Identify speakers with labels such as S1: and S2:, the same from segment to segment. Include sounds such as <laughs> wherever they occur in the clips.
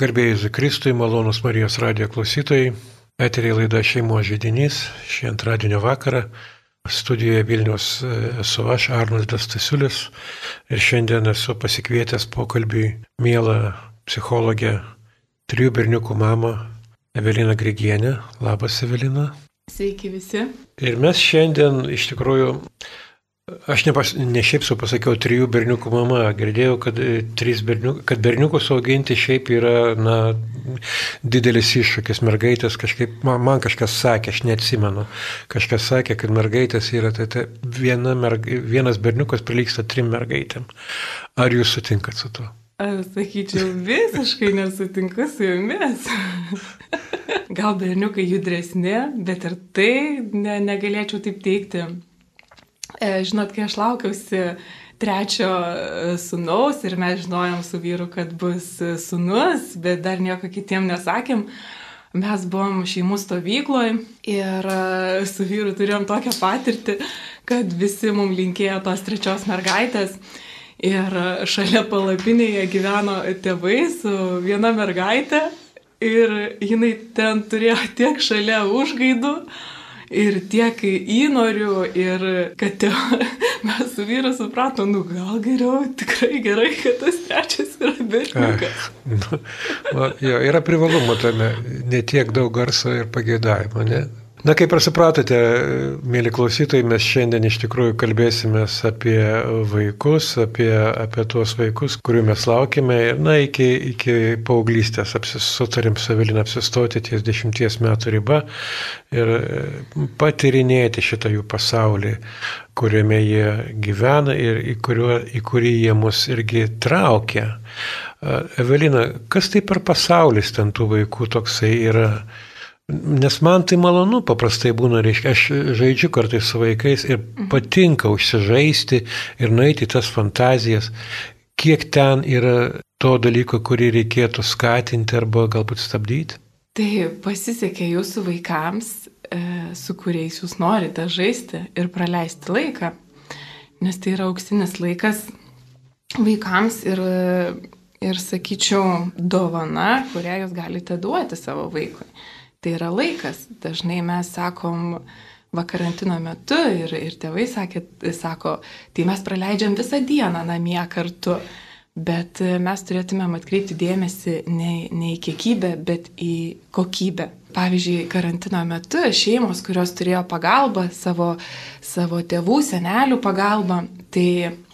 S1: Garbėjai Kristui, malonus Marijos radijo klausytojai, eteriai laida šeimo žydinys, šį antradienio vakarą. Studijoje Vilnius esu aš, Arnoldas Tasiulis, ir šiandien esu pasikvietęs pokalbį mielą psichologę, trijų berniukų mamą Eveliną Grigienę. Labas, Evelina.
S2: Sveiki visi.
S1: Ir mes šiandien iš tikrųjų Aš ne, pas, ne šiaip su pasakiau trijų berniukų mama, girdėjau, kad, e, berniuk, kad berniukus auginti šiaip yra na, didelis iššūkis, mergaitės kažkaip, man, man kažkas sakė, aš neatsimenu, kažkas sakė, kad mergaitės yra, tai, tai viena merga, vienas berniukas prilyksta trim mergaitėm. Ar jūs sutinkat su tuo?
S2: Aš sakyčiau, visiškai nesutinku su jumis. <laughs> Gal berniukai judresni, bet ir tai ne, negalėčiau taip teikti. E, žinot, kai aš laukiausi trečio e, sunaus ir mes žinojom su vyru, kad bus e, sunus, bet dar nieko kitiem nesakėm. Mes buvom šeimų stovykloje ir su vyru turėjom tokią patirtį, kad visi mums linkėjo tos trečios mergaitės. Ir šalia palapinėje gyveno tėvai su viena mergaitė ir jinai ten turėjo tiek šalia užgaidų, ir tiek įnorių, ir kad te, <laughs> mes su vyru supratom, nu gal geriau, tikrai gerai, kad tas trečias yra berniukas.
S1: Nu, jo, yra privalumo tame, ne tiek daug garso ir pagėdavimo, ne? Na, kaip ir supratote, mėly klausytojai, mes šiandien iš tikrųjų kalbėsime apie vaikus, apie, apie tuos vaikus, kurių mes laukime. Ir, na, iki, iki paauglystės sutarim savilin apsistoti ties dešimties metų riba ir e, patirinėti šitą jų pasaulį, kuriame jie gyvena ir į, kuriuo, į kurį jie mus irgi traukia. Evelina, kas tai per pasaulis ten tų vaikų toksai yra? Nes man tai malonu, paprastai būna, reiškia, aš žaidžiu kartais su vaikais ir mhm. patinka užsižaisti ir nueiti tas fantazijas, kiek ten yra to dalyko, kurį reikėtų skatinti arba galbūt stabdyti.
S2: Tai pasisekė jūsų vaikams, e, su kuriais jūs norite žaisti ir praleisti laiką, nes tai yra auksinis laikas vaikams ir, ir sakyčiau, dovana, kurią jūs galite duoti savo vaikui tai yra laikas. Dažnai mes sakom, va karantino metu ir, ir tėvai sakė, sako, tai mes praleidžiam visą dieną namie kartu. Bet mes turėtumėm atkreipti dėmesį ne, ne į kiekybę, bet į kokybę. Pavyzdžiui, karantino metu šeimos, kurios turėjo pagalbą, savo, savo tėvų, senelių pagalbą, tai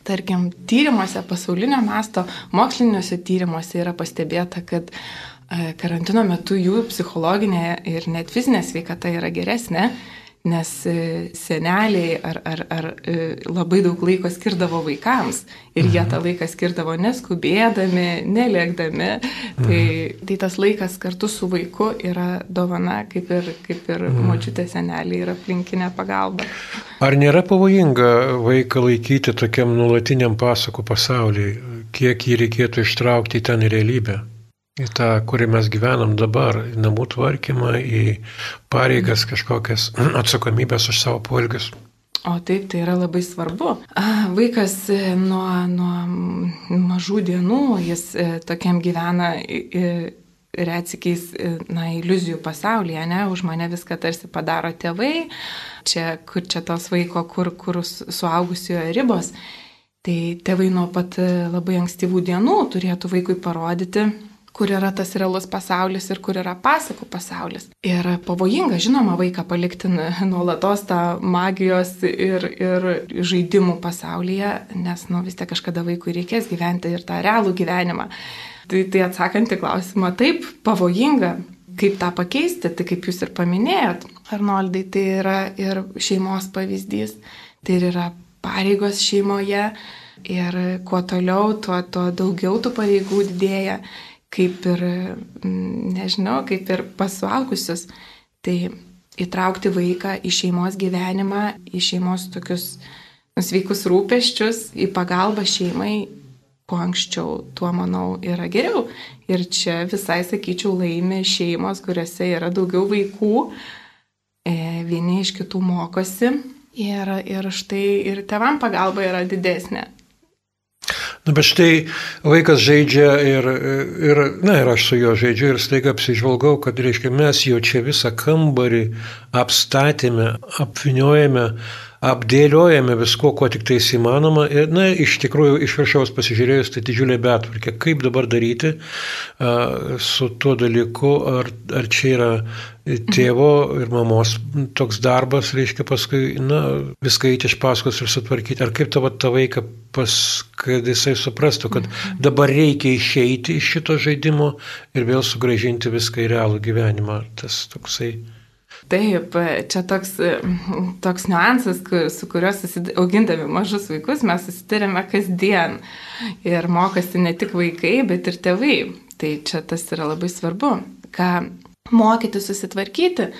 S2: tarkim, tyrimuose, pasaulinio masto, moksliniuose tyrimuose yra pastebėta, kad E, karantino metu jų psichologinė ir net fizinė sveikata yra geresnė, nes e, seneliai ar, ar, ar e, labai daug laiko skirdavo vaikams ir jie mhm. tą laiką skirdavo neskubėdami, nelėkdami. Tai, tai tas laikas kartu su vaiku yra dovana, kaip ir, kaip ir mhm. močiutė seneliai ir aplinkinė pagalba.
S1: Ar nėra pavojinga vaiką laikyti tokiam nuolatiniam pasakų pasauliui, kiek jį reikėtų ištraukti į ten realybę? Į tą, kurį mes gyvenam dabar, į namų tvarkymą, į pareigas kažkokias <clears throat> atsakomybės už savo poelgius.
S2: O taip, tai yra labai svarbu. Vaikas e, nuo, nuo mažų dienų, jis e, tokiam gyvena retsikiais, e, na, iliuzijų pasaulyje, ne, už mane viską tarsi padaro tėvai, čia, kur čia tos vaiko, kur, kur suaugusiojo ribos. Tai tėvai nuo pat labai ankstyvų dienų turėtų vaikui parodyti, kur yra tas realus pasaulis ir kur yra pasakų pasaulis. Ir pavojinga, žinoma, vaiką palikti nuolatos tą magijos ir, ir žaidimų pasaulyje, nes, nu, vis tiek kažkada vaikui reikės gyventi ir tą realų gyvenimą. Tai, tai atsakant į klausimą, taip, pavojinga. Kaip tą pakeisti, tai kaip jūs ir paminėjot, Arnoldai, tai yra ir šeimos pavyzdys, tai yra pareigos šeimoje ir kuo toliau, tuo, tuo daugiau tų pareigų didėja kaip ir, mm, nežinau, kaip ir pasuaugusius. Tai įtraukti vaiką į šeimos gyvenimą, į šeimos tokius sveikus rūpeščius, į pagalbą šeimai, kuo anksčiau, tuo manau yra geriau. Ir čia visai, sakyčiau, laimi šeimos, kuriuose yra daugiau vaikų, e, vieni iš kitų mokosi ir, ir štai ir tevam pagalba yra didesnė.
S1: Na, bet štai vaikas žaidžia ir, ir, na, ir aš su juo žaidžiu ir staiga apsižvalgau, kad, reiškia, mes jau čia visą kambarį apstatėme, apviniojame, apdėliojame visko, ko tik tais įmanoma. Ir, na, iš tikrųjų, iš viršaus pasižiūrėjus, tai didžiulė betvarkė. Kaip dabar daryti a, su tuo dalyku, ar, ar čia yra tėvo ir mamos toks darbas, reiškia paskui, na, viską įti iš paskos ir sutvarkyti. Ar kaip tavo tą vaiką, pas, kad jisai suprastų, kad dabar reikia išeiti iš šito žaidimo ir vėl sugražinti viską į realų gyvenimą. Tas toksai.
S2: Taip, čia toks, toks niuansas, su kuriuo augindami mažus vaikus mes susitarėme kasdien. Ir mokosi ne tik vaikai, bet ir tėvai. Tai čia tas yra labai svarbu, ką mokyti susitvarkyti.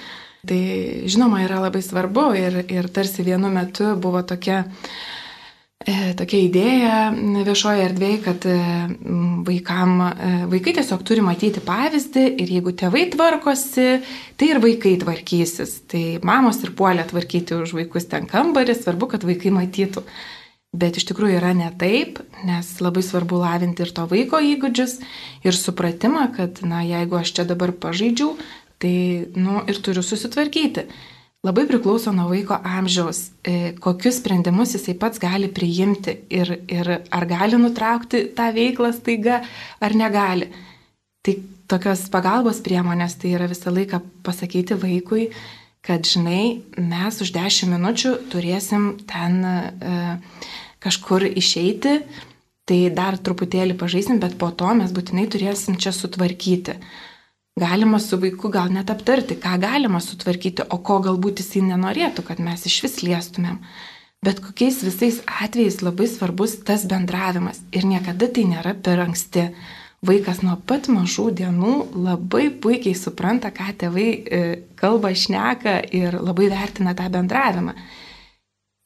S2: Tai žinoma yra labai svarbu ir, ir tarsi vienu metu buvo tokia E, tokia idėja viešoje erdvėje, kad e, vaikam, e, vaikai tiesiog turi matyti pavyzdį ir jeigu tėvai tvarkosi, tai ir vaikai tvarkysis. Tai mamos ir puolė tvarkyti už vaikus ten kambarį, svarbu, kad vaikai matytų. Bet iš tikrųjų yra ne taip, nes labai svarbu lavinti ir to vaiko įgūdžius ir supratimą, kad, na, jeigu aš čia dabar pažaidžiau, tai, nu, ir turiu susitvarkyti. Labai priklauso nuo vaiko amžiaus, e, kokius sprendimus jisai pats gali priimti ir, ir ar gali nutraukti tą veiklą staiga ar negali. Tai tokios pagalbos priemonės tai yra visą laiką pasakyti vaikui, kad žinai, mes už 10 minučių turėsim ten e, kažkur išeiti, tai dar truputėlį pažaisim, bet po to mes būtinai turėsim čia sutvarkyti galima su vaiku gal net aptarti, ką galima sutvarkyti, o ko galbūt jisai nenorėtų, kad mes iš vis liestumėm. Bet kokiais visais atvejais labai svarbus tas bendravimas ir niekada tai nėra per anksti. Vaikas nuo pat mažų dienų labai puikiai supranta, ką tėvai e, kalba, šneka ir labai vertina tą bendravimą.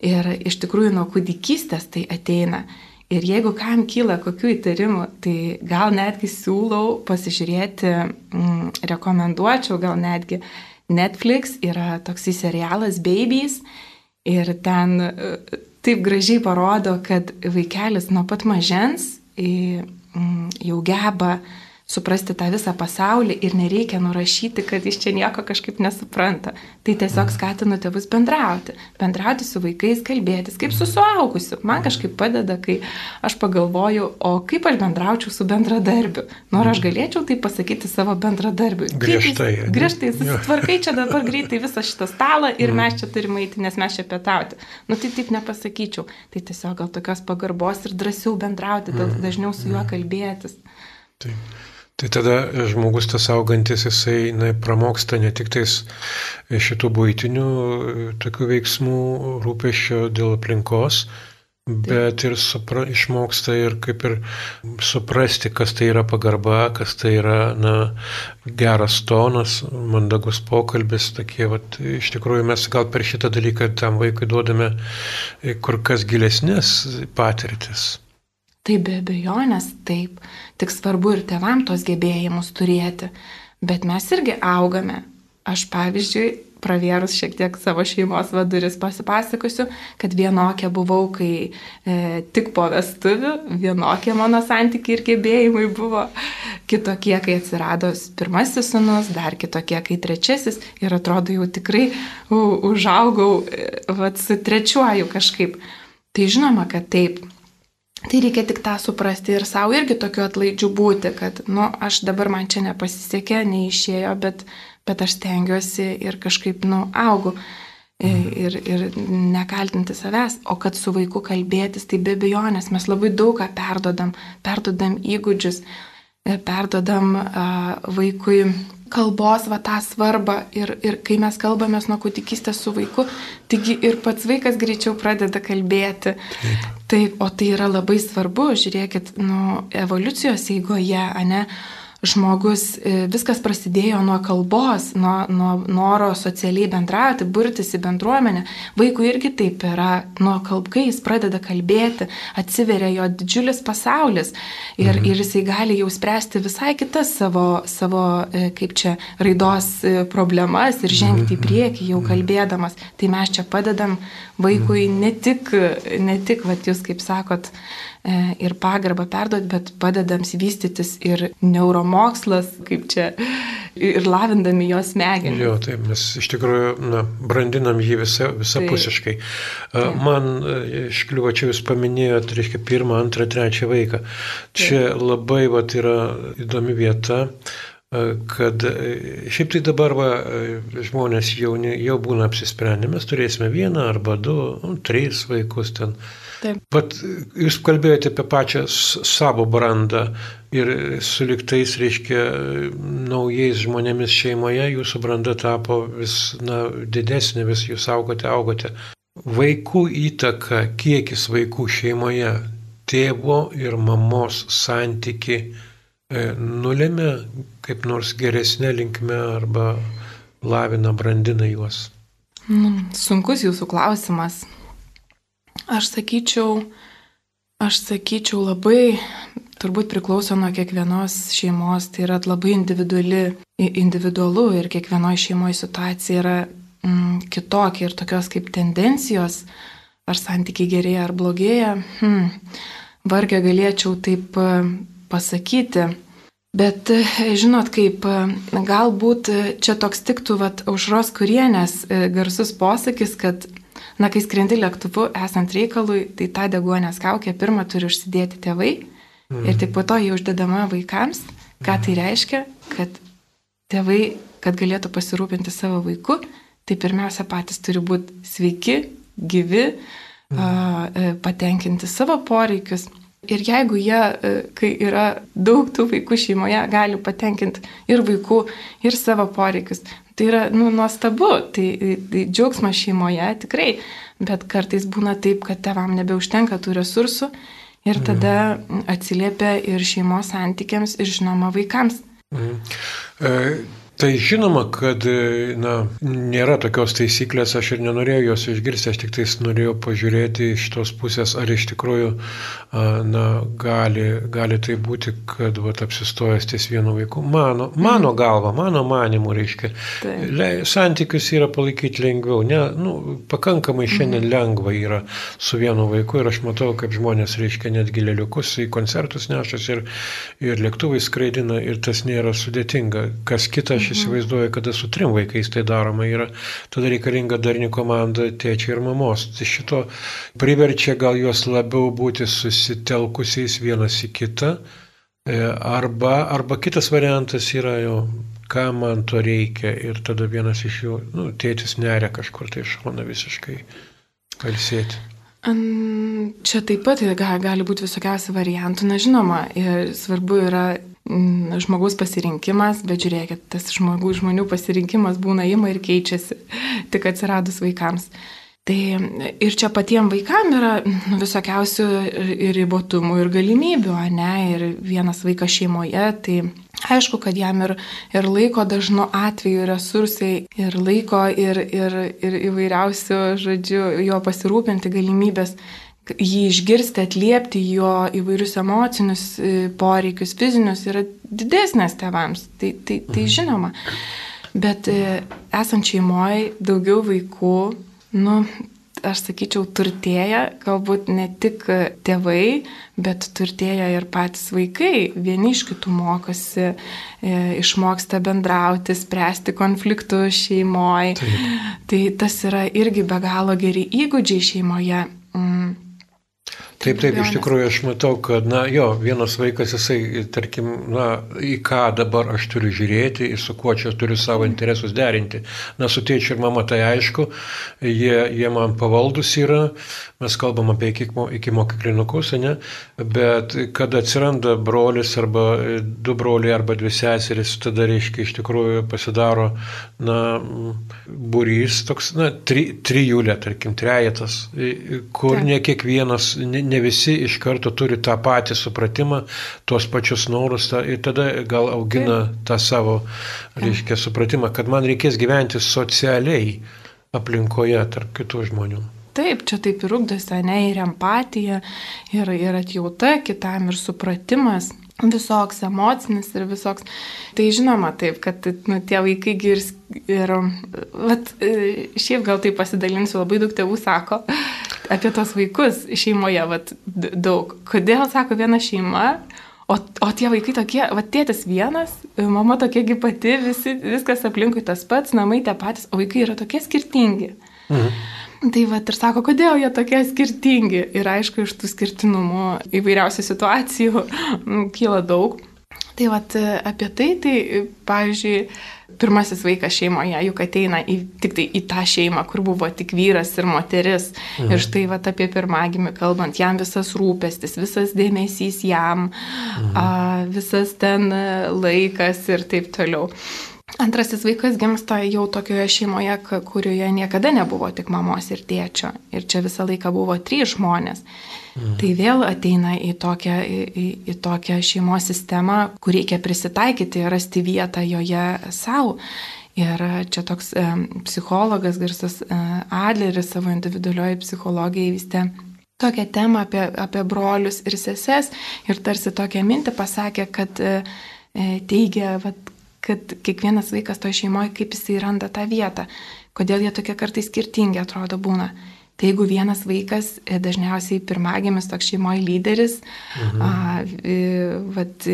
S2: Ir iš tikrųjų nuo kūdikystės tai ateina. Ir jeigu kam kyla kokių įtarimų, tai gal netgi siūlau pasižiūrėti, mm, rekomenduočiau gal netgi Netflix yra toksai serialas Babies ir ten e, taip gražiai parodo, kad vaikelis nuo pat mažens mm, jau geba suprasti tą visą pasaulį ir nereikia nurašyti, kad jis čia nieko kažkaip nesupranta. Tai tiesiog mhm. skatinu tėvus bendrauti, bendrauti su vaikais, kalbėtis, kaip su suaugusiu. Man kažkaip padeda, kai aš pagalvoju, o kaip aš bendraučiau su bendradarbiu. Nors aš mhm. galėčiau tai pasakyti savo bendradarbiui.
S1: Griežtai.
S2: Jis, griežtai, susitvarkai čia dabar greitai visą šitą stalą ir mm. mes čia turime eiti, nes mes čia pietauti. Nu tai taip nepasakyčiau. Tai tiesiog gal tokios pagarbos ir drąsiau bendrauti, dažniau su juo kalbėtis.
S1: Taip. Tai tada žmogus tas augantis, jisai na, pramoksta ne tik tais šitų būtinių tokių veiksmų rūpešio dėl aplinkos, bet ir supra, išmoksta ir kaip ir suprasti, kas tai yra pagarba, kas tai yra na, geras tonas, mandagus pokalbis. Tokie, vat, iš tikrųjų mes gal per šitą dalyką tam vaikui duodame kur kas gilesnės patirtis.
S2: Tai be abejonės taip, tik svarbu ir tevam tos gebėjimus turėti, bet mes irgi augame. Aš pavyzdžiui, pravėrus šiek tiek savo šeimos vaduris pasipasakosiu, kad vienokia buvau, kai e, tik po vestuvių, vienokie mano santykiai ir gebėjimai buvo, kitokie, kai atsirado pirmasis sunus, dar kitokie, kai trečiasis ir atrodo jau tikrai u, užaugau e, vat, su trečiuoju kažkaip. Tai žinoma, kad taip, Tai reikia tik tą suprasti ir savo irgi tokiu atlaidžiu būti, kad, nu, aš dabar man čia nepasisekė, neišėjo, bet, bet aš stengiuosi ir kažkaip, nu, augu. Mhm. Ir, ir nekaltinti savęs, o kad su vaiku kalbėtis, tai be abejonės mes labai daug ką perdodam, perdodam įgūdžius, perdodam uh, vaikui kalbos va tą svarbą ir, ir kai mes kalbamės nuo kūdikystės su vaiku, taigi ir pats vaikas greičiau pradeda kalbėti. Taip. Taip, o tai yra labai svarbu, žiūrėkit, nu, evoliucijos eigoje, ne, žmogus, e, viskas prasidėjo nuo kalbos, nuo, nuo noro socialiai bendrauti, burtis į bendruomenę. Vaikui irgi taip yra, nuo kalbkai jis pradeda kalbėti, atsiveria jo didžiulis pasaulis ir, mhm. ir jisai gali jau spręsti visai kitas savo, savo e, kaip čia, raidos e, problemas ir žengti į mhm. priekį jau mhm. kalbėdamas. Tai mes čia padedam vaikui ne tik, ne tik, va, jūs kaip sakot, ir pagarbą perduoti, bet padedams vystytis ir neuromokslas, kaip čia, ir lavindami jos smegenis.
S1: Jo, taip, mes iš tikrųjų na, brandinam jį visa, visapusiškai. Taip. Man iškliuvo čia jūs paminėjote, reiškia, pirmą, antrą, trečią vaiką. Čia taip. labai vat, yra įdomi vieta kad šiaip tai dabar va, žmonės jauni, jau būna apsisprendę, mes turėsime vieną arba du, nu, tris vaikus ten. Taip. Bet jūs kalbėjote apie pačią savo brandą ir suliktais, reiškia, naujais žmonėmis šeimoje jūsų branda tapo vis na, didesnė, vis jūs augote, augote. Vaikų įtaka, kiekis vaikų šeimoje, tėvo ir mamos santyki E, nulėmė kaip nors geresnė linkme arba lavina, brandina juos?
S2: Nu, sunkus jūsų klausimas. Aš sakyčiau, aš sakyčiau labai, turbūt priklauso nuo kiekvienos šeimos, tai yra labai individualu ir kiekvienoje šeimoje situacija yra mm, kitokia ir tokios kaip tendencijos, ar santykiai gerėja ar blogėja, hmm, vargia galėčiau taip pasakyti. Bet žinot, kaip galbūt čia toks tiktų vat, aušros kurienės e, garsus posakis, kad, na, kai skrendi lėktuvu esant reikalui, tai tą deguonės kaukę pirmą turi užsidėti tėvai mm. ir tik po to jį uždedama vaikams. Ką tai reiškia? Kad tėvai, kad galėtų pasirūpinti savo vaiku, tai pirmiausia patys turi būti sveiki, gyvi, mm. patenkinti savo poreikius Ir jeigu jie, e, kai yra daug tų vaikų šeimoje, gali patenkinti ir vaikų, ir savo poreikius, tai yra nu, nuostabu, tai, tai džiaugsmas šeimoje tikrai, bet kartais būna taip, kad tevam nebeužtenka tų resursų ir tada atsiliepia ir šeimos santykiams, ir žinoma vaikams. Mhm.
S1: E Tai žinoma, kad na, nėra tokios taisyklės, aš ir nenorėjau jos išgirsti, aš tik tais norėjau pažiūrėti iš tos pusės, ar iš tikrųjų na, gali, gali tai būti, kad vat, apsistojęs ties vienu vaiku. Mano, mano galva, mano manimu, reiškia, le, santykius yra palaikyti lengviau. Ne, nu, pakankamai šiandien mhm. lengva yra su vienu vaiku ir aš matau, kaip žmonės, reiškia, netgi lėliukus į koncertus nešas ir, ir lėktuvai skraidina ir tas nėra sudėtinga. Kas kita, aš aš įsivaizduoju, kada su trim vaikais tai daroma yra, tada reikalinga darni komanda tėčia ir mamos. Tai šito priverčia gal juos labiau būti susitelkusiais vienas į kitą. E, arba, arba kitas variantas yra jau, ką man to reikia ir tada vienas iš jų, nu, tėtis neria kažkur tai šona visiškai kalsėti.
S2: Čia taip pat gali būti visokiausių variantų. Na žinoma, svarbu yra žmogaus pasirinkimas, bet žiūrėkit, tas žmogų, žmonių pasirinkimas būna ima ir keičiasi <laughs> tik atsiradus vaikams. Tai ir čia patiems vaikams yra nu, visokiausių ir ribotumų, ir galimybių, ne, ir vienas vaikas šeimoje, tai aišku, kad jam ir, ir laiko dažnu atveju resursai, ir laiko, ir, ir, ir įvairiausių, žodžiu, jo pasirūpinti galimybės jį išgirsti, atliepti jo įvairius emocinius e, poreikius, fizinius yra didesnės tevams. Tai, tai, tai mhm. žinoma. Bet e, esant šeimoje daugiau vaikų, nu, aš sakyčiau, turtėja galbūt ne tik tėvai, bet turtėja ir patys vaikai. Vieni iš kitų mokosi, e, išmoksta bendrauti, spręsti konfliktus šeimoje. Tai tas yra irgi be galo geri įgūdžiai šeimoje.
S1: Taip, taip, iš tikrųjų aš matau, kad, na, jo, vienas vaikas, jisai, tarkim, na, į ką dabar aš turiu žiūrėti, su kuo čia turiu savo interesus derinti. Na, su tėčiu ir mama tai aišku, jie, jie man pavaldus yra, mes kalbam apie iki, iki mokyklinukus, ne, bet kada atsiranda brolis arba du broliai arba dvi seserys, tada reiškia iš tikrųjų pasidaro, na, būrys, toks, na, tri, trijulė, tarkim, trejetas, kur ne kiekvienas, ne, ne visi iš karto turi tą patį supratimą, tuos pačius norus ta, ir tada gal augina tą savo, reiškia, supratimą, kad man reikės gyventi socialiai aplinkoje tarp kitų žmonių.
S2: Taip, čia taip ir ugdosi, ne, ir empatija, ir, ir atjauta kitam, ir supratimas visoks emocinis ir visoks. Tai žinoma taip, kad nu, tie vaikai girs ir, vat, šiaip gal tai pasidalinsiu, labai daug tėvų sako, apie tos vaikus šeimoje vat, daug. Kodėl, sako, viena šeima, o, o tie vaikai tokie, va tėtis vienas, mama tokiegi pati, visi, viskas aplinkui tas pats, namai tie patys, o vaikai yra tokie skirtingi. Mhm. Tai va ir sako, kodėl jie tokie skirtingi. Ir aišku, iš tų skirtinumų įvairiausių situacijų kyla daug. Tai va apie tai, tai pavyzdžiui, pirmasis vaikas šeimoje juk ateina į, tik tai į tą šeimą, kur buvo tik vyras ir moteris. Mhm. Ir štai va apie pirmagimį kalbant, jam visas rūpestis, visas dėmesys jam, mhm. a, visas ten laikas ir taip toliau. Antrasis vaikas gimsta jau tokioje šeimoje, kurioje niekada nebuvo tik mamos ir tėčio. Ir čia visą laiką buvo trys žmonės. Mhm. Tai vėl ateina į tokią, į, į tokią šeimos sistemą, kur reikia prisitaikyti, rasti vietą joje savo. Ir čia toks e, psichologas Garsas e, Adleris savo individualioji psichologija įvystė tokią temą apie, apie brolius ir seses ir tarsi tokią mintį pasakė, kad e, e teigia, vat, kad kiekvienas vaikas toje šeimoje, kaip jisai randa tą vietą, kodėl jie tokie kartais skirtingi atrodo būna. Tai jeigu vienas vaikas, e, dažniausiai pirmagimis toks šeimoje lyderis, mhm. a, vat,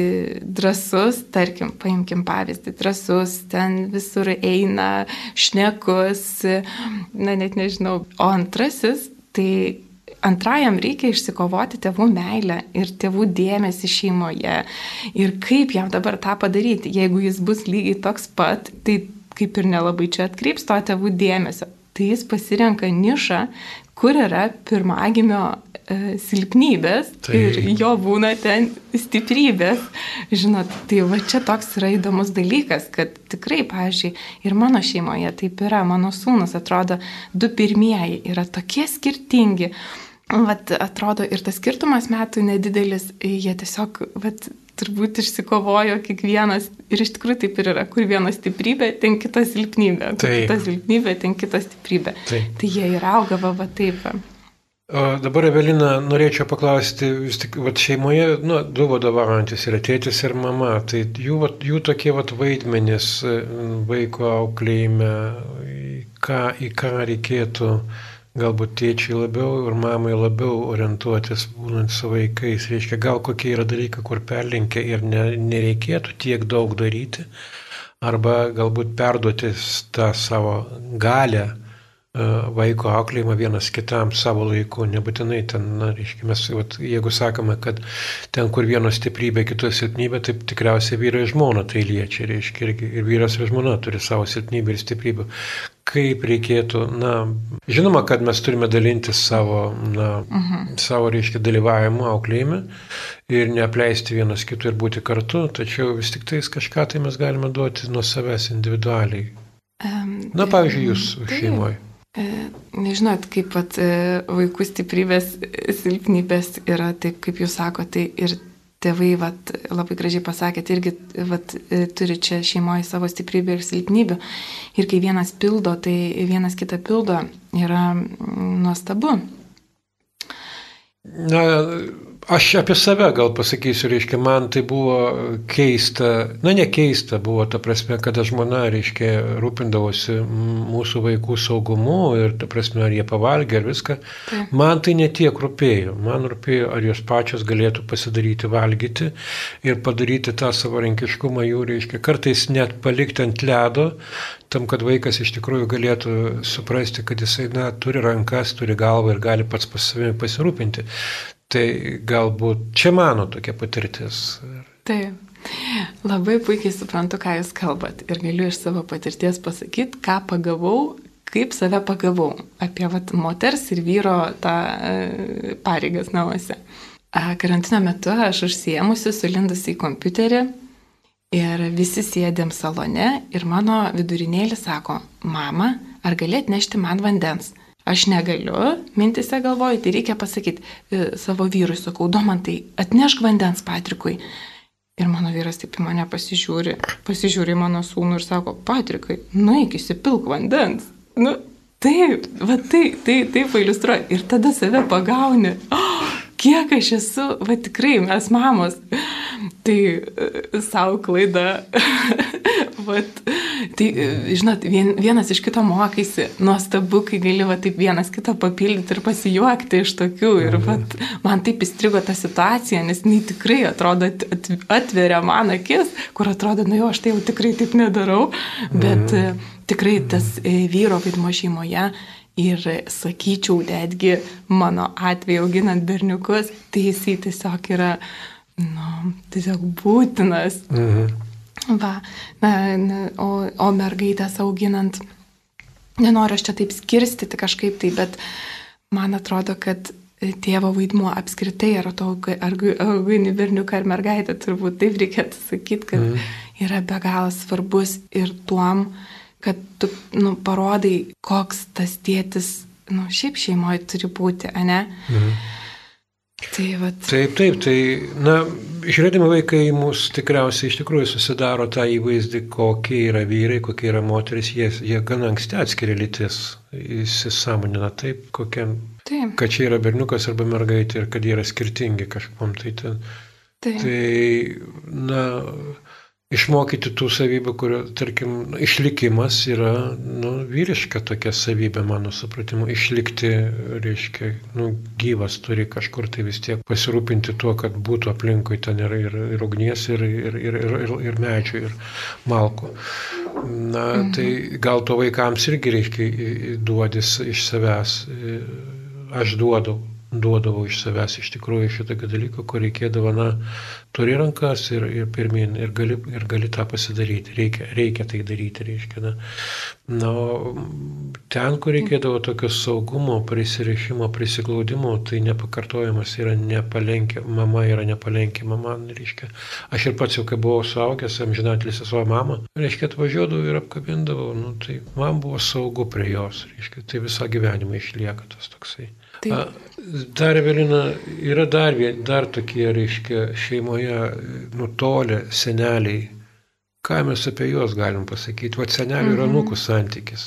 S2: drasus, tarkim, paimkim pavyzdį, drasus, ten visur eina, šnekus, na net nežinau, o antrasis, tai antrajam reikia išsikovoti tėvų meilę ir tėvų dėmesį šeimoje. Ir kaip jam dabar tą padaryti, jeigu jis bus lygiai toks pat, tai kaip ir nelabai čia atkreips to tėvų dėmesio tai jis pasirenka nišą, kur yra pirmagimio e, silpnybės tai... ir jo būna ten stiprybės. Žinot, tai va čia toks yra įdomus dalykas, kad tikrai, pažiūrėjau, ir mano šeimoje taip yra, mano sūnus atrodo, du pirmieji yra tokie skirtingi. Vat atrodo ir tas skirtumas metų nedidelis, jie tiesiog, vat, turbūt išsikovojo kiekvienas ir iš tikrųjų taip ir yra, kur viena stiprybė, ten kita silpnybė, kur taip. kita silpnybė, ten kita stiprybė. Taip. Tai jie ir auga, va, taip.
S1: O dabar, Evelina, norėčiau paklausti, vis tik, va, šeimoje, nu, du vadovaujantis yra tėtis ir mama, tai jų, va, jų tokie va, vaidmenys vaiko auklėjime, į ką, į ką reikėtų galbūt tėčiai labiau ir mamai labiau orientuotis būnant su vaikais. Reiškia, gal kokie yra dalykai, kur perlinkia ir ne, nereikėtų tiek daug daryti, arba galbūt perduoti tą savo galę e, vaiko auklėjimą vienas kitam savo laiku, nebūtinai ten, na, reiškia, mes, vat, jeigu sakome, kad ten, kur vieno stiprybė, kito silpnybė, tai tikriausiai vyrai ir žmona tai liečia, reiškia, ir, ir vyras ir žmona turi savo silpnybę ir stiprybę kaip reikėtų, na, žinoma, kad mes turime dalinti savo, na, uh mhm. -huh. savo, reiškia, dalyvavimu auklėjime ir neapleisti vienas kitų ir būti kartu, tačiau vis tik tais kažką tai mes galime duoti nuo savęs individualiai. Um, na, pavyzdžiui, jūs tai, šeimoje.
S2: Nežinot, kaip pat e, vaikų stiprybės, silpnybės yra taip, kaip jūs sakote, tai ir tėvai, vat, labai gražiai pasakėt, irgi vat, turi čia šeimoje savo stiprybę ir silpnybių. Ir kai vienas pildo, tai vienas kitą pildo yra nuostabu.
S1: Na, Aš apie save gal pasakysiu, reiškia, man tai buvo keista, na ne keista buvo ta prasme, kada žmona, reiškia, rūpindavosi mūsų vaikų saugumu ir ta prasme, ar jie pavalgė ar viską. Tai. Man tai netiek rūpėjo. Man rūpėjo, ar jos pačios galėtų pasidaryti valgyti ir padaryti tą savarankiškumą jų, reiškia, kartais net palikti ant ledo, tam, kad vaikas iš tikrųjų galėtų suprasti, kad jisai, na, turi rankas, turi galvą ir gali pats pas savimi pasirūpinti. Tai galbūt čia mano tokia patirtis.
S2: Taip. Labai puikiai suprantu, ką Jūs kalbat ir galiu iš savo patirties pasakyti, ką pagavau, kaip save pagavau apie vat, moters ir vyro tą e, pareigas namuose. Karantino metu aš užsiemusi, sulindusi į kompiuterį ir visi sėdėm salone ir mano vidurinėlis sako, mama, ar galėt nešti man vandens? Aš negaliu, mintise galvoju, tai reikia pasakyti e, savo vyrui, sakau, domantai, atnešk vandens Patrikui. Ir mano vyras taip į mane pasižiūri, pasižiūri mano sūnų ir sako, Patrikai, nueik įsipilk vandens. Nu, taip, va tai, tai, taip iliustruoja. Ir tada save pagauni. <gasps> Oh, kiek aš esu, va tikrai mes mamos. Tai e, savo klaida <laughs> vat, tai, žinot, vien, vienas iš kito mokaisi, nuostabu, kai gali va, taip vienas kitą papildyti ir pasijuokti iš tokių. Ir mhm. vat, man taip įstrigo ta situacija, nes jinai tikrai atrodo atveria man akis, kur atrodo, nu jau aš tai jau tikrai taip nedarau, bet mhm. tikrai tas e, vyro vaidmo šeimoje Ir sakyčiau, netgi mano atveju auginant berniukus, tai jisai tiesiog yra, nu, tiesiog būtinas. Mhm. Va, na, na, o, o mergaitės auginant, nenoriu aš čia taip skirstyti kažkaip tai, bet man atrodo, kad tėvo vaidmuo apskritai, ar to augini berniuką ar mergaitę, turbūt taip reikėtų sakyti, kad mm. yra be galo svarbus ir tuom, kad tu nu, parodai, koks tas tėtis, nu, šiaip šeimoje turi būti, ne? Mhm.
S1: Tai vat... Taip, taip, tai, na, žiūrėdami vaikai mus tikriausiai iš tikrųjų susidaro tą įvaizdį, kokie yra vyrai, kokie yra moteris, jie, jie gana anksti atskiria lytis, įsisamonina taip, kokiam, taip. kad čia yra berniukas arba mergaitė ir kad jie yra skirtingi kažkom. Tai, ten, taip. tai na, išmokyti tų savybių, kurio, tarkim, išlikimas yra nu, vyriška tokia savybė, mano supratimu. Išlikti, reiškia, nu, gyvas turi kažkur tai vis tiek pasirūpinti tuo, kad būtų aplinkui ten ir, ir, ir ugnies, ir, ir, ir, ir, ir medžių, ir malko. Na, mhm. tai gal to vaikams irgi reiškia duodis iš savęs. Aš duodu duodavau iš savęs iš tikrųjų šitokio dalyko, kur reikėdavo, na, turi rankas ir, ir pirmin, ir gali, ir gali tą pasidaryti, reikia, reikia tai daryti, reiškia, na. Na, ten, kur reikėdavo tokio saugumo, prisirišimo, prisiglaudimo, tai nepakartojamas yra nepalenkė, mama yra nepalenkima man, reiškia. Aš ir pats jau, kai buvau suaugęs, amžinatelis savo mamą, reiškia, atvažiuodavau ir apkabindavau, nu, tai man buvo saugu prie jos, reiškia, tai visą gyvenimą išlieka tas toksai. Taip. Dar, Evelina, yra dar, dar tokie, reiškia, šeimoje nutolę seneliai. Ką mes apie juos galim pasakyti? Vat senelių ir mhm. anūkų santykis.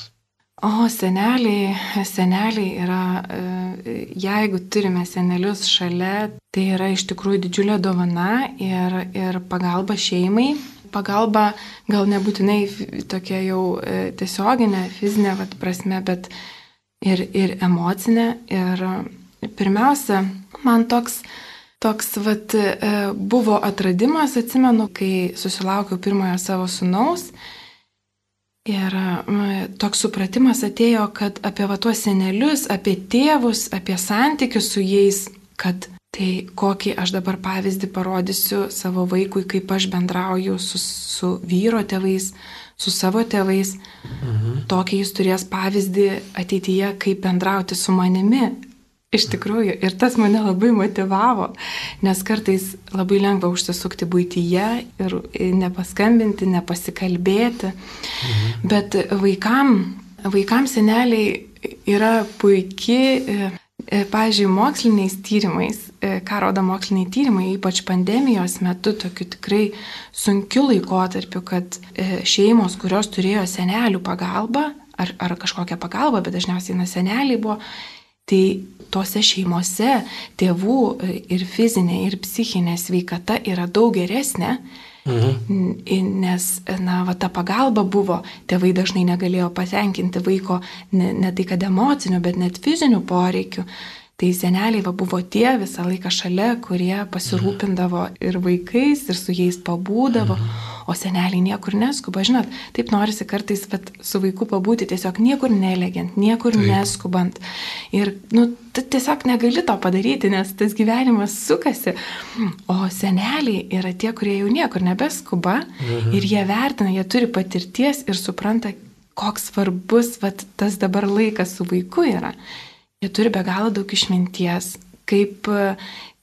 S2: O seneliai, seneliai yra, e, jeigu turime senelius šalia, tai yra iš tikrųjų didžiulė dovana ir, ir pagalba šeimai. Pagalba gal nebūtinai tokia jau e, tiesioginė, fizinė vat, prasme, bet ir, ir emocinė. Ir pirmiausia, man toks, toks vat, e, buvo atradimas, atsimenu, kai susilaukiau pirmojo savo sunaus. Ir toks supratimas atėjo, kad apie va tuos senelius, apie tėvus, apie santykius su jais, kad tai kokį aš dabar pavyzdį parodysiu savo vaikui, kaip aš bendrauju su, su vyro tėvais, su savo tėvais, mhm. tokį jis turės pavyzdį ateityje, kaip bendrauti su manimi. Iš tikrųjų, ir tas mane labai motivavo, nes kartais labai lengva užsisukti būtyje ir nepaskambinti, nepasikalbėti. Mhm. Bet vaikam, vaikam seneliai yra puikiai E, pavyzdžiui, moksliniais tyrimais, e, ką rodo moksliniai tyrimai, ypač pandemijos metu, tokiu tikrai sunkiu laikotarpiu, kad e, šeimos, kurios turėjo senelių pagalbą, ar, ar kažkokią pagalbą, bet dažniausiai na seneliai buvo, tai tose šeimose tėvų ir fizinė, ir psichinė sveikata yra daug geresnė Mhm. Nes, na, va, ta pagalba buvo, tėvai dažnai negalėjo patenkinti vaiko ne, ne tai kad emocinių, bet net fizinių poreikių. Tai seneliai va, buvo tie visą laiką šalia, kurie pasirūpindavo ir vaikais, ir su jais pabūdavo. O seneliai niekur neskuba. Žinot, taip norisi kartais vat, su vaiku pabūti tiesiog niekur nelegiant, niekur taip. neskubant. Ir nu, tiesiog negali to padaryti, nes tas gyvenimas sukasi. O seneliai yra tie, kurie jau niekur nebeskuba mhm. ir jie vertina, jie turi patirties ir supranta, koks svarbus vat, tas dabar laikas su vaiku yra. Jie turi be galo daug išminties, kaip,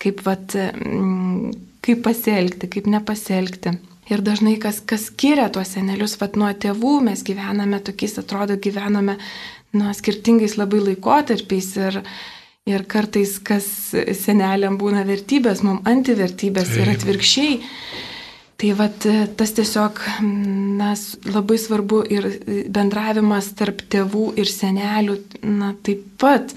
S2: kaip, vat, mm, kaip pasielgti, kaip nepasielgti. Ir dažnai kas, kas skiria tuos senelius, vad nuo tėvų, mes gyvename tokiais, atrodo, gyvename nuo skirtingais labai laikotarpiais ir, ir kartais kas seneliam būna vertybės, mums antivertybės Taip. ir atvirkščiai. Tai vat, tas tiesiog na, labai svarbu ir bendravimas tarp tėvų ir senelių, na taip pat.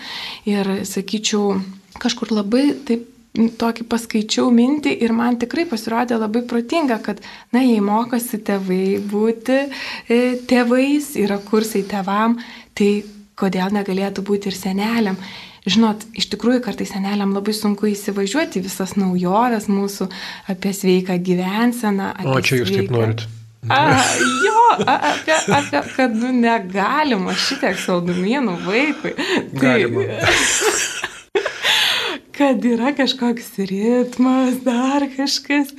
S2: Ir sakyčiau, kažkur labai taip tokį paskaičiau mintį ir man tikrai pasirodė labai protinga, kad, na, jei mokosi tėvai būti e, tėvais, yra kursai tėvam, tai kodėl negalėtų būti ir seneliam. Žinot, iš tikrųjų kartais seneliam labai sunku įsivažiuoti visas naujoves mūsų apie sveiką gyvenseną.
S1: O čia jūs
S2: sveiką...
S1: taip norit.
S2: A, jo, a, apie, apie, kad nu, negalima šitiek saldumynų vaikui.
S1: Galima.
S2: Tai, <laughs> kad yra kažkoks ritmas, dar kažkas.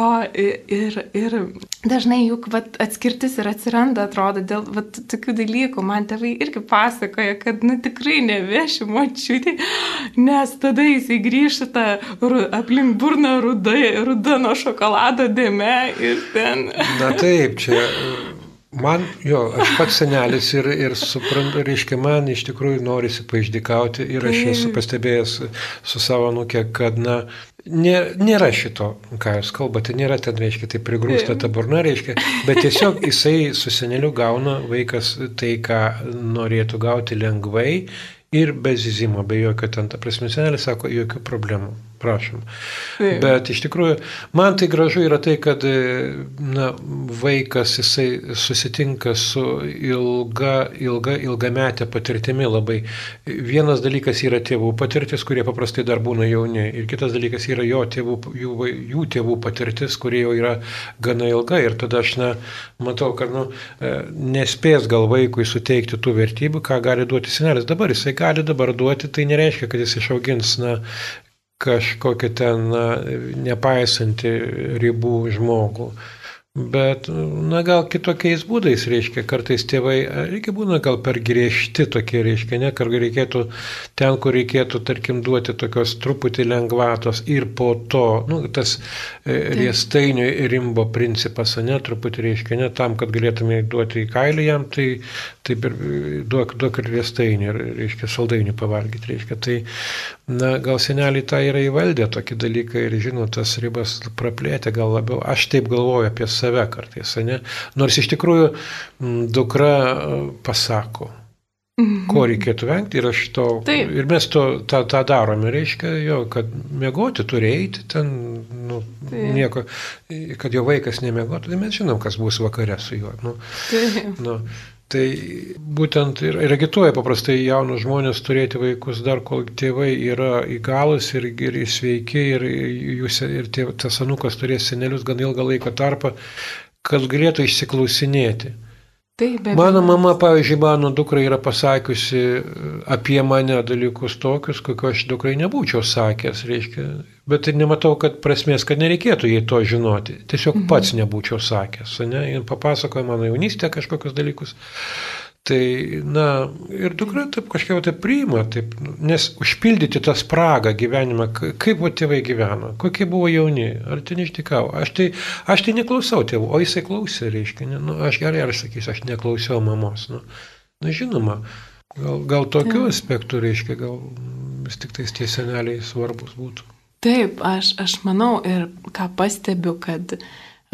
S2: O ir, ir dažnai juk vat, atskirtis ir atsiranda, atrodo, dėl vat, tokių dalykų. Man tėvai irgi pasakoja, kad nu, tikrai neveši močiutį, nes tada jisai grįžta tą aplink burną rudą nuo šokolado dėme ir ten.
S1: Na taip, čia Man, jo, aš pats senelis ir, ir suprantu, reiškia, man iš tikrųjų norisi paaišdikauti ir aš esu pastebėjęs su savo nukė, kad, na, nė, nėra šito, ką jūs kalbate, nėra ten, reiškia, tai prigrūsta ta burna, reiškia, bet tiesiog jisai su seneliu gauna vaikas tai, ką norėtų gauti lengvai ir be zizimo, be jokio ten, ta prasme, senelis sako, jokių problemų prašom. Taip. Bet iš tikrųjų, man tai gražu yra tai, kad na, vaikas jisai susitinka su ilga, ilga, ilgametė patirtimi labai. Vienas dalykas yra tėvų patirtis, kurie paprastai dar būna jauni, ir kitas dalykas yra jo tėvų, jų, jų tėvų patirtis, kurie jau yra gana ilga. Ir tada aš na, matau, kad nu, e, nespės gal vaikui suteikti tų vertybių, ką gali duoti senelis. Dabar jisai gali dabar duoti, tai nereiškia, kad jis išaugins na, kažkokį ten nepaisantį ribų žmogų. Bet, na, gal kitokiais būdais, reiškia, kartais tėvai, reikia būna gal per griežti tokie, reiškia, ne, kad reikėtų ten, kur reikėtų, tarkim, duoti tokios truputį lengvatos ir po to, nu, tas e, riestainio rimbo principas, ne, truputį reiškia, ne, tam, kad galėtume duoti į kailį jam, tai taip ir duok, duok ir riestainį, reiškia, saldainį pavalgyti, reiškia. Tai, na, gal seneliai tą yra įvaldę tokį dalyką ir žino, tas ribas praplėtė gal labiau. Aš taip galvoju apie save kartais, ne? Nors iš tikrųjų dukra pasako, Mhm. Ko reikėtų vengti ir aš to. Taip. Ir mes to, tą, tą darome, reiškia, jo, kad mėgoti turi eiti ten, nu, Taip. nieko, kad jo vaikas nemėgotų, tai mes žinom, kas bus vakare su juo. Nu, Taip. nu, Tai būtent ir, ir agituoja paprastai jaunus žmonės turėti vaikus dar kol tėvai yra įgalus ir, ir sveiki ir, jūs, ir tėv, tas anukas turės senelius gan ilgą laiko tarpą, kad galėtų išsiklausinėti. Taip, be mano mama, pavyzdžiui, mano dukra yra pasakiusi apie mane dalykus tokius, kokio aš dukrai nebūčiau sakęs, reiškia, bet ir nematau, kad prasmės, kad nereikėtų jai to žinoti. Tiesiog mhm. pats nebūčiau sakęs, ne, jin papasakoja mano jaunystę kažkokius dalykus. Tai, na, ir dukra taip kažkaip taip priima, taip, nes užpildyti tą spragą gyvenimą, kaip buvo tėvai gyveno, kokie buvo jauni, ar ten ištikau. Aš tai, aš tai neklausau tėvų, o jisai klausė, reiškia, ne, nu, aš gerai ar sakysiu, aš neklausiau mamos. Nu, na, žinoma, gal, gal tokiu aspektu, reiškia, gal vis tik tais tie seneliai svarbus būtų.
S2: Taip, aš, aš manau ir ką pastebiu, kad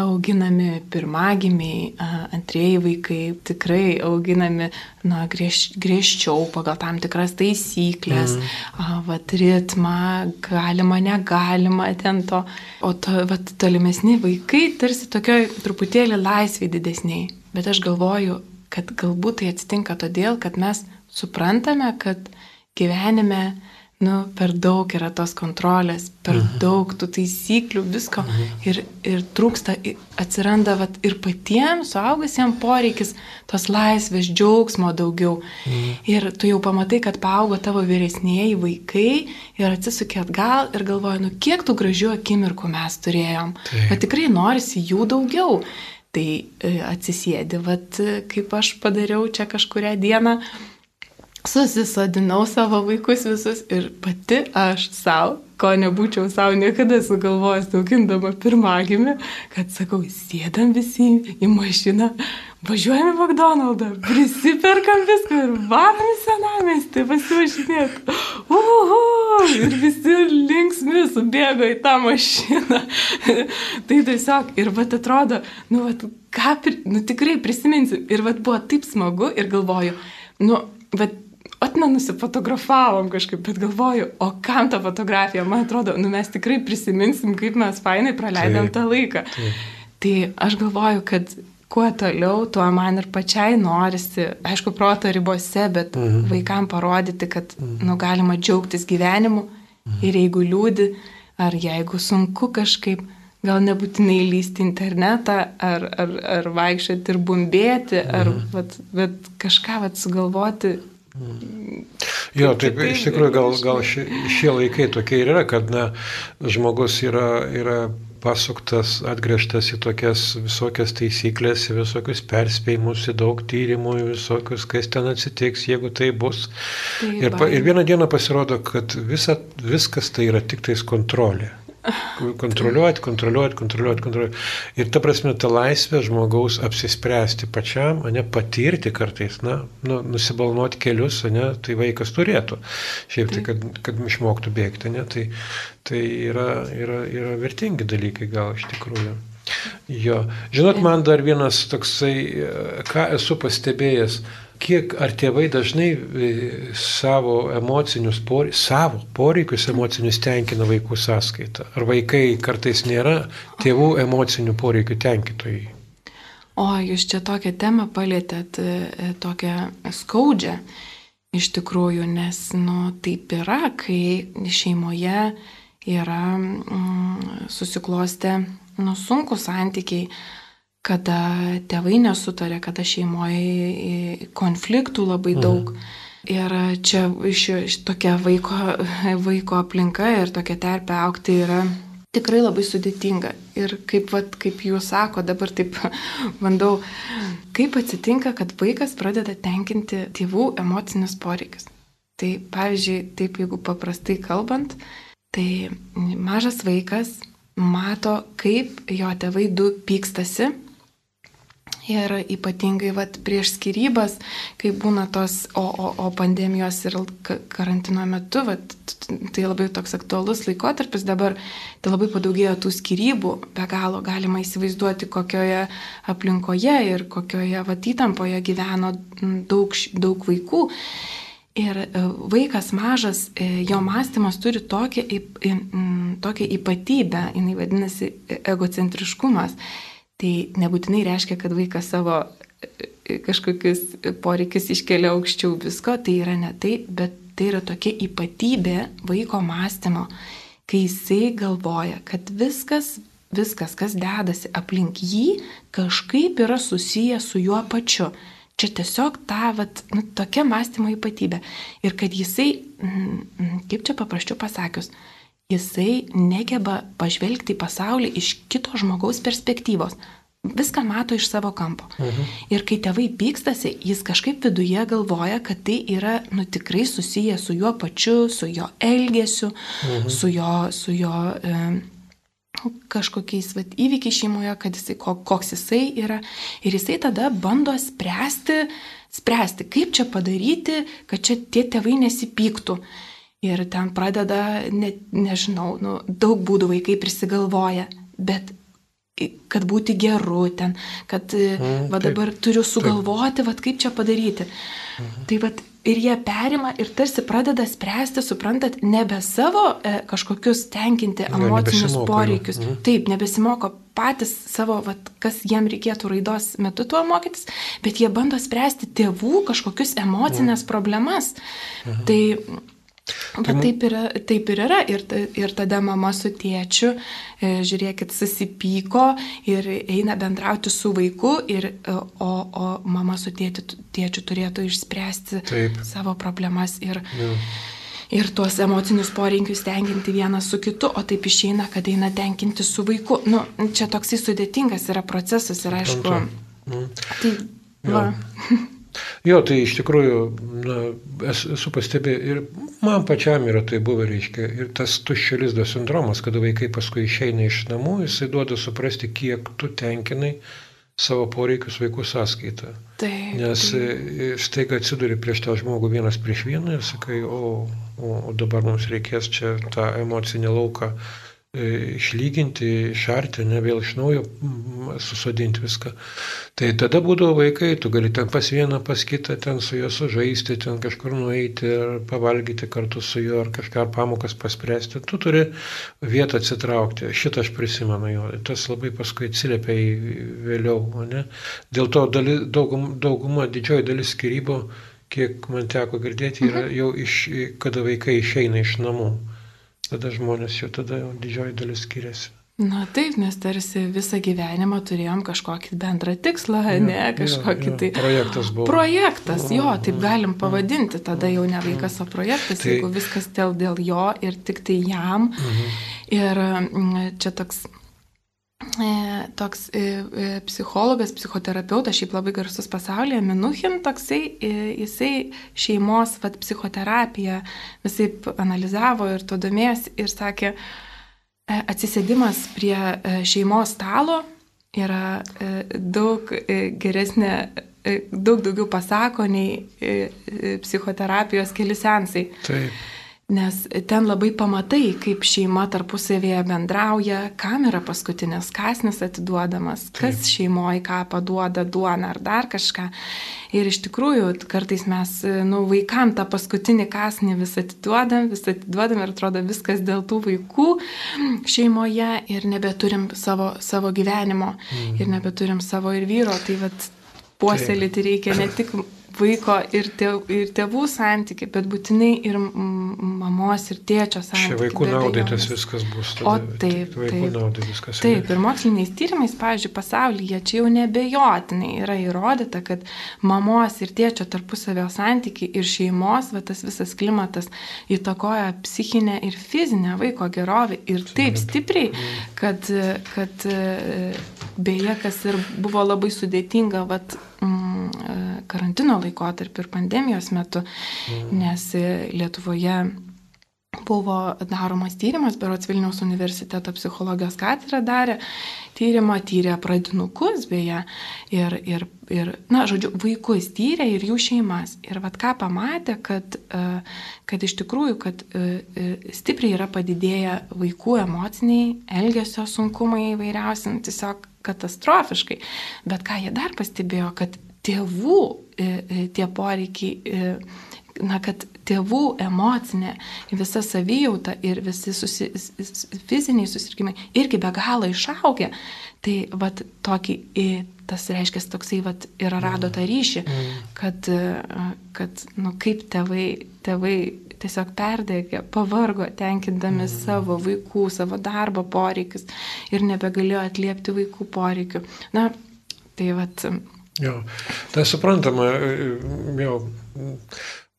S2: auginami pirmagimiai, antrieji vaikai tikrai auginami na, griež, griežčiau pagal tam tikras taisyklės, mm. vat, ritmą, galima, negalima ten to. O to, vat, tolimesni vaikai tarsi tokioj truputėlį laisviai didesniai. Bet aš galvoju, kad galbūt tai atsitinka todėl, kad mes suprantame, kad gyvenime nu, per daug yra tos kontrolės, per mhm. daug tų taisyklių, visko mhm. ir, ir trūksta, atsiranda vat, ir patiems suaugusiems poreikis tos laisvės, džiaugsmo daugiau. Mhm. Ir tu jau pamatai, kad paaugo tavo vyresnėji vaikai ir atsisukė atgal ir galvoji, nu kiek tų gražių akimirkų mes turėjom. Taip. Bet tikrai norisi jų daugiau. Tai e, atsisėdi, vat, kaip aš padariau čia kažkuria diena, susisodinau savo vaikus visus ir pati aš savo, ko nebūčiau savo niekada sugalvojęs augindama pirmagimį, kad sakau, sėdam visi į mašiną, važiuojam į McDonald'ą, prisiperkam viską ir varom į senamestį pasivažinėti. Uhu, ir visi linksmi subėgo į tą mašiną. tai tiesiog, ir vat atrodo, nu, vat, ką, nu tikrai prisiminsiu, ir vat buvo taip smagu ir galvoju, nu, vat at nenusifotografavom kažkaip, bet galvoju, o kam ta fotografija, man atrodo, nu mes tikrai prisiminsim, kaip mes fainai praleidėm taip, tą laiką. Taip. Tai aš galvoju, kad kuo toliau, tuo man ir pačiai norisi, aišku, proto ribose, bet mhm. vaikam parodyti, kad mhm. nu, galima džiaugtis gyvenimu mhm. ir jeigu liūdi, ar jeigu sunku kažkaip, gal nebūtinai lysti internetą, ar, ar, ar vaikščioti ir bumbėti, ar mhm. vat, bet kažką vat, sugalvoti.
S1: Jo, taip, iš tikrųjų, gal, gal šie, šie laikai tokie ir yra, kad na, žmogus yra, yra pasuktas, atgręžtas į tokias visokias taisyklės, į visokius perspėjimus, į daug tyrimų, į visokius, kas ten atsitiks, jeigu tai bus. Tai ir, ir vieną dieną pasirodo, kad visa, viskas tai yra tik tais kontrolė. Kontroliuoti, kontroliuoti, kontroliuoti, kontroliuoti. Ir ta prasme, ta laisvė žmogaus apsispręsti pačiam, ne patirti kartais, na, nu, nusibalnuoti kelius, ne, tai vaikas turėtų. Šiaip tai, kad, kad išmoktų bėgti, ne, tai, tai yra, yra, yra vertingi dalykai gal iš tikrųjų. Jo. Žinot, man dar vienas toksai, ką esu pastebėjęs, kiek ar tėvai dažnai e, savo emocinius poreikius, savo poreikius emocinius tenkina vaikų sąskaitą. Ar vaikai kartais nėra tėvų emocinių poreikių tenkintojai?
S2: O jūs čia tokią temą palėtėt, e, tokią skaudžią iš tikrųjų, nes, nu, taip yra, kai šeimoje yra mm, susiklostę, nu, sunku santykiai kada tėvai nesutarė, kada šeimoje konfliktų labai mhm. daug. Mhm. Ir čia iš tokia vaiko, <laughs> vaiko aplinka ir tokia terpė aukti yra tikrai labai sudėtinga. Ir kaip, vat, kaip jūs sako, dabar taip <laughs> bandau, kaip atsitinka, kad vaikas pradeda tenkinti tėvų emocinius poreikius. Tai pavyzdžiui, taip jeigu paprastai kalbant, tai mažas vaikas mato, kaip jo tėvai du pykstasi Ir ypatingai vat, prieš skirybas, kai būna tos, o, o, o pandemijos ir karantino metu, vat, tai labai toks aktualus laikotarpis dabar, tai labai padaugėjo tų skirybų, be galo galima įsivaizduoti, kokioje aplinkoje ir kokioje vat, įtampoje gyveno daug, daug vaikų. Ir e, vaikas mažas, e, jo mąstymas turi tokią, tokią ypatybę, jinai vadinasi e, egocentriškumas. Tai nebūtinai reiškia, kad vaikas savo e, kažkokius poreikius iškelia aukščiau visko, tai yra ne tai, bet tai yra tokia ypatybė vaiko mąstymo, kai jisai galvoja, kad viskas, viskas, kas dedasi aplink jį, kažkaip yra susiję su juo pačiu. Čia tiesiog ta, vat, nu, tokia mąstymo ypatybė. Ir kad jisai, mm, mm, kaip čia paprasčiau pasakius, jisai negeba pažvelgti į pasaulį iš kito žmogaus perspektyvos. Viską mato iš savo kampo. Mhm. Ir kai tėvai pykstasi, jis kažkaip viduje galvoja, kad tai yra nu, tikrai susiję su juo pačiu, su jo elgesiu, mhm. su jo, su jo e, kažkokiais vat, įvykiais šeimoje, kad jisai, koks jisai yra. Ir jisai tada bando spręsti, spręsti, kaip čia padaryti, kad čia tie tėvai nesipyktų. Ir ten pradeda, ne, nežinau, nu, daug būdų vaikai prisigalvoja, bet kad būti geru ten, kad mm, va dabar taip, turiu sugalvoti, taip. va kaip čia padaryti. Mhm. Tai va ir jie perima ir tarsi pradeda spręsti, suprantat, nebe savo e, kažkokius tenkinti emocinius ja, poreikius. Mhm. Taip, nebesimoko patys savo, va, kas jiem reikėtų raidos metu tuo mokytis, bet jie bando spręsti tėvų kažkokius emocinės mhm. problemas. Mhm. Tai Bet tai taip, yra, taip ir yra. Ir, ir tada mama su tėčiu, e, žiūrėkit, susipyko ir eina bendrauti su vaiku, ir, e, o, o mama su tėti, tėčiu turėtų išspręsti taip. savo problemas ir, ja. ir tuos emocinius poreikius tenkinti vienas su kitu, o taip išeina, kad eina tenkinti su vaiku. Nu, čia toksai sudėtingas yra procesas ir aišku. Mm. Tai, va. <laughs>
S1: Jo, tai iš tikrųjų, na, esu pastebėjęs ir man pačiam yra tai buvę, reiškia, ir tas tuščio lizdo sindromas, kada vaikai paskui išeina iš namų, jisai duoda suprasti, kiek tu tenkinai savo poreikius vaikų sąskaitą. Taip, Nes. E, štai, kai atsiduri prieš tą žmogų vienas prieš vieną ir sakai, o, o, o dabar mums reikės čia tą emocinį lauką e, išlyginti, išarti, ne vėl iš naujo susodinti viską. Tai tada būdavo vaikai, tu gali ten pas vieną, pas kitą, ten su juo sužaisti, ten kažkur nueiti ir pavalgyti kartu su juo, ar kažką pamokas paspręsti. Tu turi vietą atsitraukti. Šitą aš prisimenu jo. Tas labai paskui atsiliepia į vėliau. Ne? Dėl to daly, dauguma, dauguma, didžioji dalis skirybo, kiek man teko girdėti, yra mhm. jau iš, kada vaikai išeina iš namų tada žmonės jau tada didžioji dalis skiriasi.
S2: Na taip, nes tarsi visą gyvenimą turėjom kažkokį bendrą tikslą, ja, ne kažkokį ja, ja. tai.
S1: Projektas buvo.
S2: Projektas, jo, taip galim pavadinti, tada jau ne vaikas, o projektas, tai... jeigu viskas dėl, dėl jo ir tik tai jam. Mhm. Ir mm, čia toks toks e, e, psichologas, psichoterapeutas, šiaip labai garsus pasaulyje, Minuchin, toksai, jisai šeimos vat, psichoterapiją visai analizavo ir to domės ir sakė, atsisėdimas prie šeimos stalo yra daug geresnė, daug daugiau pasako nei psichoterapijos keli sensai.
S1: Taip.
S2: Nes ten labai pamatai, kaip šeima tarpusavėje bendrauja, kam yra paskutinis kasnis atiduodamas, kas Taip. šeimoje ką paduoda duoną ar dar kažką. Ir iš tikrųjų, kartais mes, nu, vaikam tą paskutinį kasnį vis atiduodam, vis atiduodam ir atrodo viskas dėl tų vaikų šeimoje ir nebeturim savo, savo gyvenimo mm. ir nebeturim savo ir vyro. Tai vad puoselėti reikia ne tik vaiko ir, tėv, ir tėvų santykiai, bet būtinai ir mamos ir tėčio santykiai.
S1: Čia vaikų naudai tas viskas bus.
S2: Tada, o taip,
S1: vaikų
S2: taip.
S1: naudai viskas.
S2: Taip, ir moksliniais tyrimais, pavyzdžiui, pasaulyje čia jau nebejotinai yra įrodyta, kad mamos ir tėčio tarpusavio santykiai ir šeimos, va, tas visas klimatas įtakoja psichinę ir fizinę vaiko gerovę ir taip stipriai, kad, kad beje, kas ir buvo labai sudėtinga, vat, karantino laikotarpiu ir pandemijos metu, mhm. nes Lietuvoje buvo daromas tyrimas, berots Vilniaus universiteto psichologijos katedra darė tyrimą, tyrė pradinukus beje ir, ir, ir, na, žodžiu, vaikus tyrė ir jų šeimas. Ir vad ką pamatė, kad, e, kad iš tikrųjų, kad e, e, stipriai yra padidėję vaikų emociniai, elgesio sunkumai įvairiausi, nu, tiesiog katastrofiškai. Bet ką jie dar pastebėjo, kad tėvų e, e, tie poreikiai, e, na, kad tėvų emocinė visa savijauta ir visi susi, fiziniai susirgymai irgi be galo išaugę. Tai vat tokį, tas reiškia toksai vat ir rado tą ryšį, mm. kad, kad nu, kaip tėvai, tėvai tiesiog perdegė, pavargo, tenkindami mm. savo vaikų, savo darbo poreikius ir nebegalėjo atliepti vaikų poreikių. Na, tai vat
S1: Jo, tai suprantama, jau,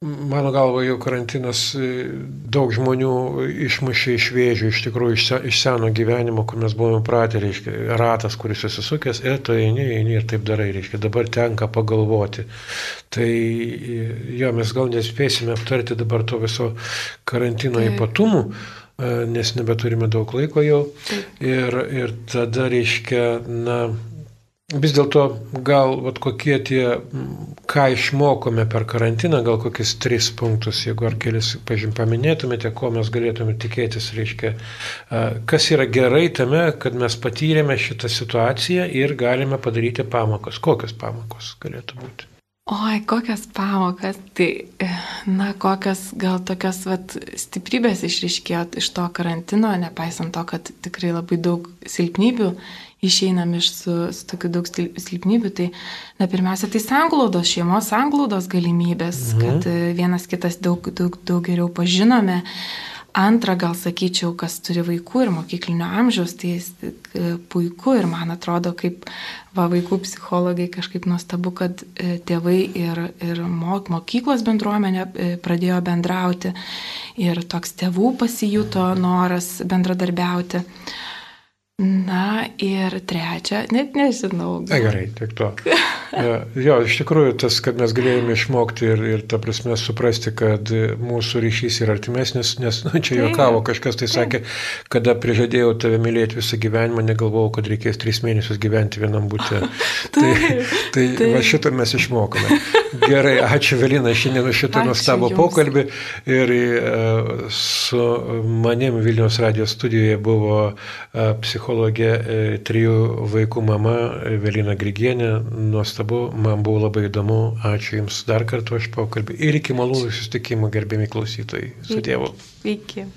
S1: mano galva, jau karantinas daug žmonių išmušė iš vėžių, iš tikrųjų iš, seno gyvenimo, kur mes buvome pratę, reiškia, ratas, kuris susisukęs, ir tu eini, eini ir taip darai, reiškia, dabar tenka pagalvoti. Tai jo, mes gal nespėsime aptarti dabar to viso karantino tai. ypatumų nes nebeturime daug laiko jau. Ir, ir tada reiškia, na, Vis dėlto gal vat, kokie tie, ką išmokome per karantiną, gal kokius tris punktus, jeigu ar kelis, pažym, paminėtumėte, ko mes galėtume tikėtis, reiškia, kas yra gerai tame, kad mes patyrėme šitą situaciją ir galime padaryti pamokas. Kokios pamokos galėtų būti?
S2: Oi, kokias pamokas, tai, na, kokias gal tokios vat, stiprybės išriškėjo iš to karantino, nepaisant to, kad tikrai labai daug silpnybių išeinam iš su, su tokiu daug silpnybių, tai na, pirmiausia, tai sanglaudos, šeimos sanglaudos galimybės, mhm. kad vienas kitas daug, daug, daug geriau pažinome. Antra, gal sakyčiau, kas turi vaikų ir mokyklinio amžiaus, tai e, puiku ir man atrodo, kaip va, vaikų psichologai kažkaip nuostabu, kad e, tėvai ir, ir mokyklos bendruomenė pradėjo bendrauti ir toks tėvų pasijuto noras bendradarbiauti. Na ir trečia, net nežinau.
S1: Na gerai, tik to. jo, iš tikrųjų, tas, kad mes galėjome išmokti ir, ir ta prasme suprasti, kad mūsų ryšys yra artimesnis, nes nu, čia juokavo kažkas, tai sakė, kada prižadėjau tave mylėti visą gyvenimą, negalvojau, kad reikės tris mėnesius gyventi vienam būte. <laughs> tai tai va šitą mes išmokome. Gerai, ačiū Velina šiandien už šitą nuostabų pokalbį. Ir e, su manim Vilnius radijos studijoje buvo e, psichologė e, trijų vaikų mama Velina Grigienė. Nuostabu, man buvo labai įdomu. Ačiū Jums dar kartą už pokalbį. Ir iki malonų susitikimų, gerbėmi klausytojai. Su Dievu.
S2: Iki.